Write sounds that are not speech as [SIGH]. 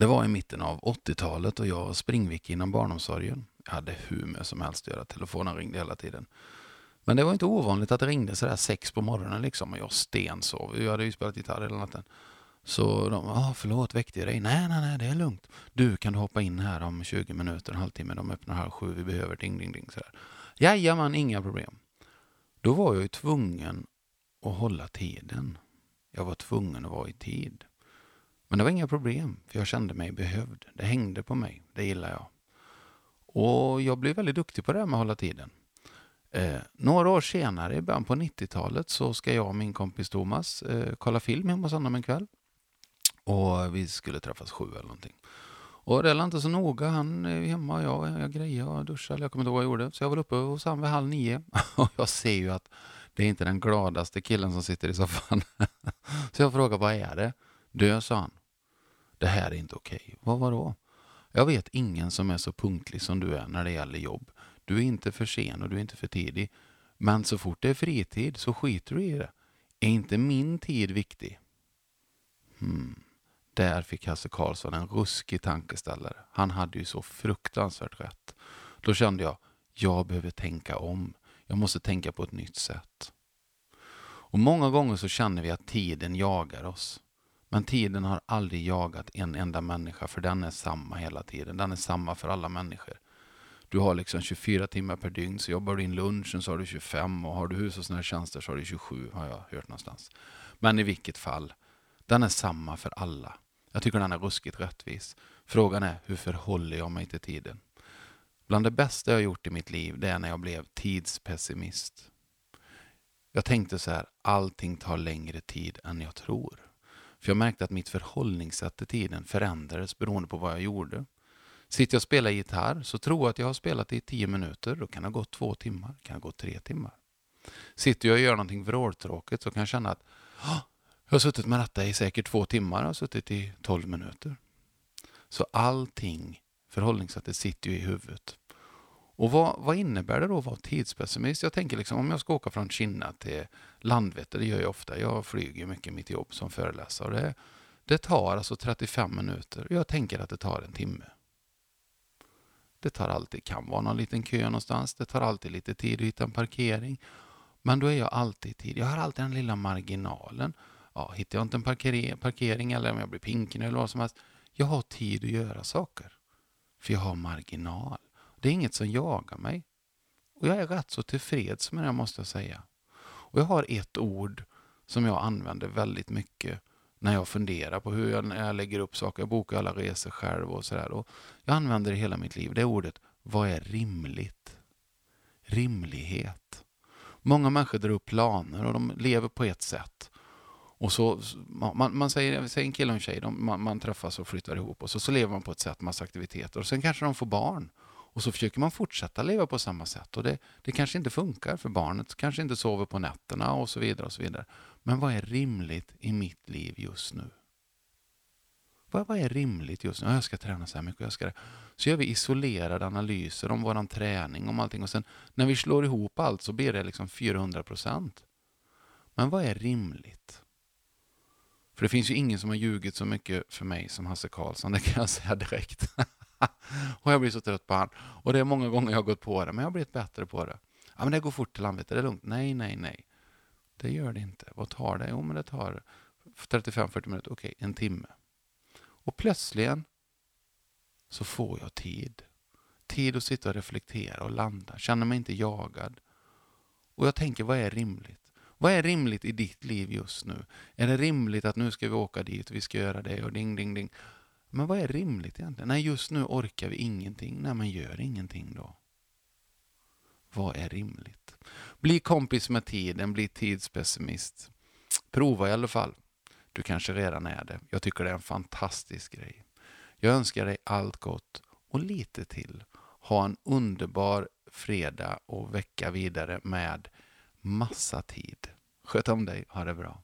Det var i mitten av 80-talet och jag var springvick inom barnomsorgen. Jag hade hur med som helst att göra. Telefonen ringde hela tiden. Men det var inte ovanligt att det ringde sådär sex på morgonen liksom och jag stensov. Jag hade ju spelat gitarr hela natten. Så de, ah, förlåt, väckte jag dig? Nej, nej, nej, det är lugnt. Du, kan du hoppa in här om 20 minuter, en halvtimme? De öppnar halv sju, vi behöver ding, ding, ding. Sådär. Jajamän, inga problem. Då var jag ju tvungen att hålla tiden. Jag var tvungen att vara i tid. Men det var inga problem, för jag kände mig behövd. Det hängde på mig, det gillar jag. Och jag blev väldigt duktig på det här med att hålla tiden. Eh, några år senare, i början på 90-talet, så ska jag och min kompis Thomas eh, kolla film hemma hos honom en kväll. Och vi skulle träffas sju eller någonting. Och det är inte så noga. Han är hemma, jag, jag grejer, och duschar, jag kommer inte ihåg vad jag gjorde. Så jag var uppe hos honom vid halv nio. [LAUGHS] Och jag ser ju att det är inte den gladaste killen som sitter i soffan. [LAUGHS] Så jag frågar, vad är det? Du, sa han. Det här är inte okej. Okay. Vad var då? Jag vet ingen som är så punktlig som du är när det gäller jobb. Du är inte för sen och du är inte för tidig. Men så fort det är fritid så skiter du i det. Är inte min tid viktig? Hmm. Där fick Hasse Karlsson en ruskig tankeställare. Han hade ju så fruktansvärt rätt. Då kände jag, jag behöver tänka om. Jag måste tänka på ett nytt sätt. Och Många gånger så känner vi att tiden jagar oss. Men tiden har aldrig jagat en enda människa, för den är samma hela tiden. Den är samma för alla människor. Du har liksom 24 timmar per dygn, så jobbar du in lunchen så har du 25 och har du hushållsnära tjänster så har du 27, har jag hört någonstans. Men i vilket fall, den är samma för alla. Jag tycker den är ruskigt rättvis. Frågan är, hur förhåller jag mig till tiden? Bland det bästa jag gjort i mitt liv, det är när jag blev tidspessimist. Jag tänkte så här, allting tar längre tid än jag tror. För jag märkte att mitt förhållningssätt till tiden förändrades beroende på vad jag gjorde. Sitter jag och spelar gitarr så tror jag att jag har spelat i tio minuter. Då kan det ha gått två timmar, kan det ha gått tre timmar. Sitter jag och gör någonting vråltråkigt så kan jag känna att jag har suttit med detta i säkert två timmar, jag har suttit i tolv minuter. Så allting, förhållningssättet sitter ju i huvudet. Och vad, vad, innebär det då att vara tidspessimist? Jag tänker liksom om jag ska åka från Kinna till Landvetter, det gör jag ofta. Jag flyger mycket i mitt jobb som föreläsare. Det, det tar alltså 35 minuter. Jag tänker att det tar en timme. Det tar alltid, kan vara någon liten kö någonstans. Det tar alltid lite tid att hitta en parkering. Men då är jag alltid i tid. Jag har alltid den lilla marginalen. Ja, hittar jag inte en parkering, parkering eller om jag blir pinken eller vad som helst. Jag har tid att göra saker. För jag har marginal. Det är inget som jagar mig. Och jag är rätt så tillfreds med det, måste jag säga. Och jag har ett ord som jag använder väldigt mycket när jag funderar på hur jag, när jag lägger upp saker. Jag bokar alla resor själv och sådär. Jag använder det hela mitt liv. Det ordet, vad är rimligt? Rimlighet. Många människor drar upp planer och de lever på ett sätt. Och så, man, man säger, säger en kille och en tjej, de, man, man, träffas och flyttar ihop och så, så lever man på ett sätt, massa aktiviteter. Och sen kanske de får barn. Och så försöker man fortsätta leva på samma sätt. Och det, det kanske inte funkar för barnet kanske inte sover på nätterna och så vidare. och så vidare. Men vad är rimligt i mitt liv just nu? Vad, vad är rimligt just nu? jag ska träna så här mycket. Jag ska Så gör vi isolerade analyser om vår träning, om allting. Och sen när vi slår ihop allt så blir det liksom 400 procent. Men vad är rimligt? För det finns ju ingen som har ljugit så mycket för mig som Hasse Karlsson, det kan jag säga direkt. [LAUGHS] [LAUGHS] och jag blir så trött på han. Och det är många gånger jag har gått på det, men jag har blivit bättre på det. Ja, men det går fort till Landvetter, det är lugnt. Nej, nej, nej. Det gör det inte. Vad tar det? Jo, men det tar 35-40 minuter. Okej, en timme. Och plötsligen så får jag tid. Tid att sitta och reflektera och landa. Känner mig inte jagad. Och jag tänker, vad är rimligt? Vad är rimligt i ditt liv just nu? Är det rimligt att nu ska vi åka dit och vi ska göra det och ding, ding, ding. Men vad är rimligt egentligen? Nej, just nu orkar vi ingenting. Nej, men gör ingenting då. Vad är rimligt? Bli kompis med tiden, bli tidspessimist. Prova i alla fall. Du kanske redan är det. Jag tycker det är en fantastisk grej. Jag önskar dig allt gott och lite till. Ha en underbar fredag och vecka vidare med massa tid. Sköt om dig, ha det bra.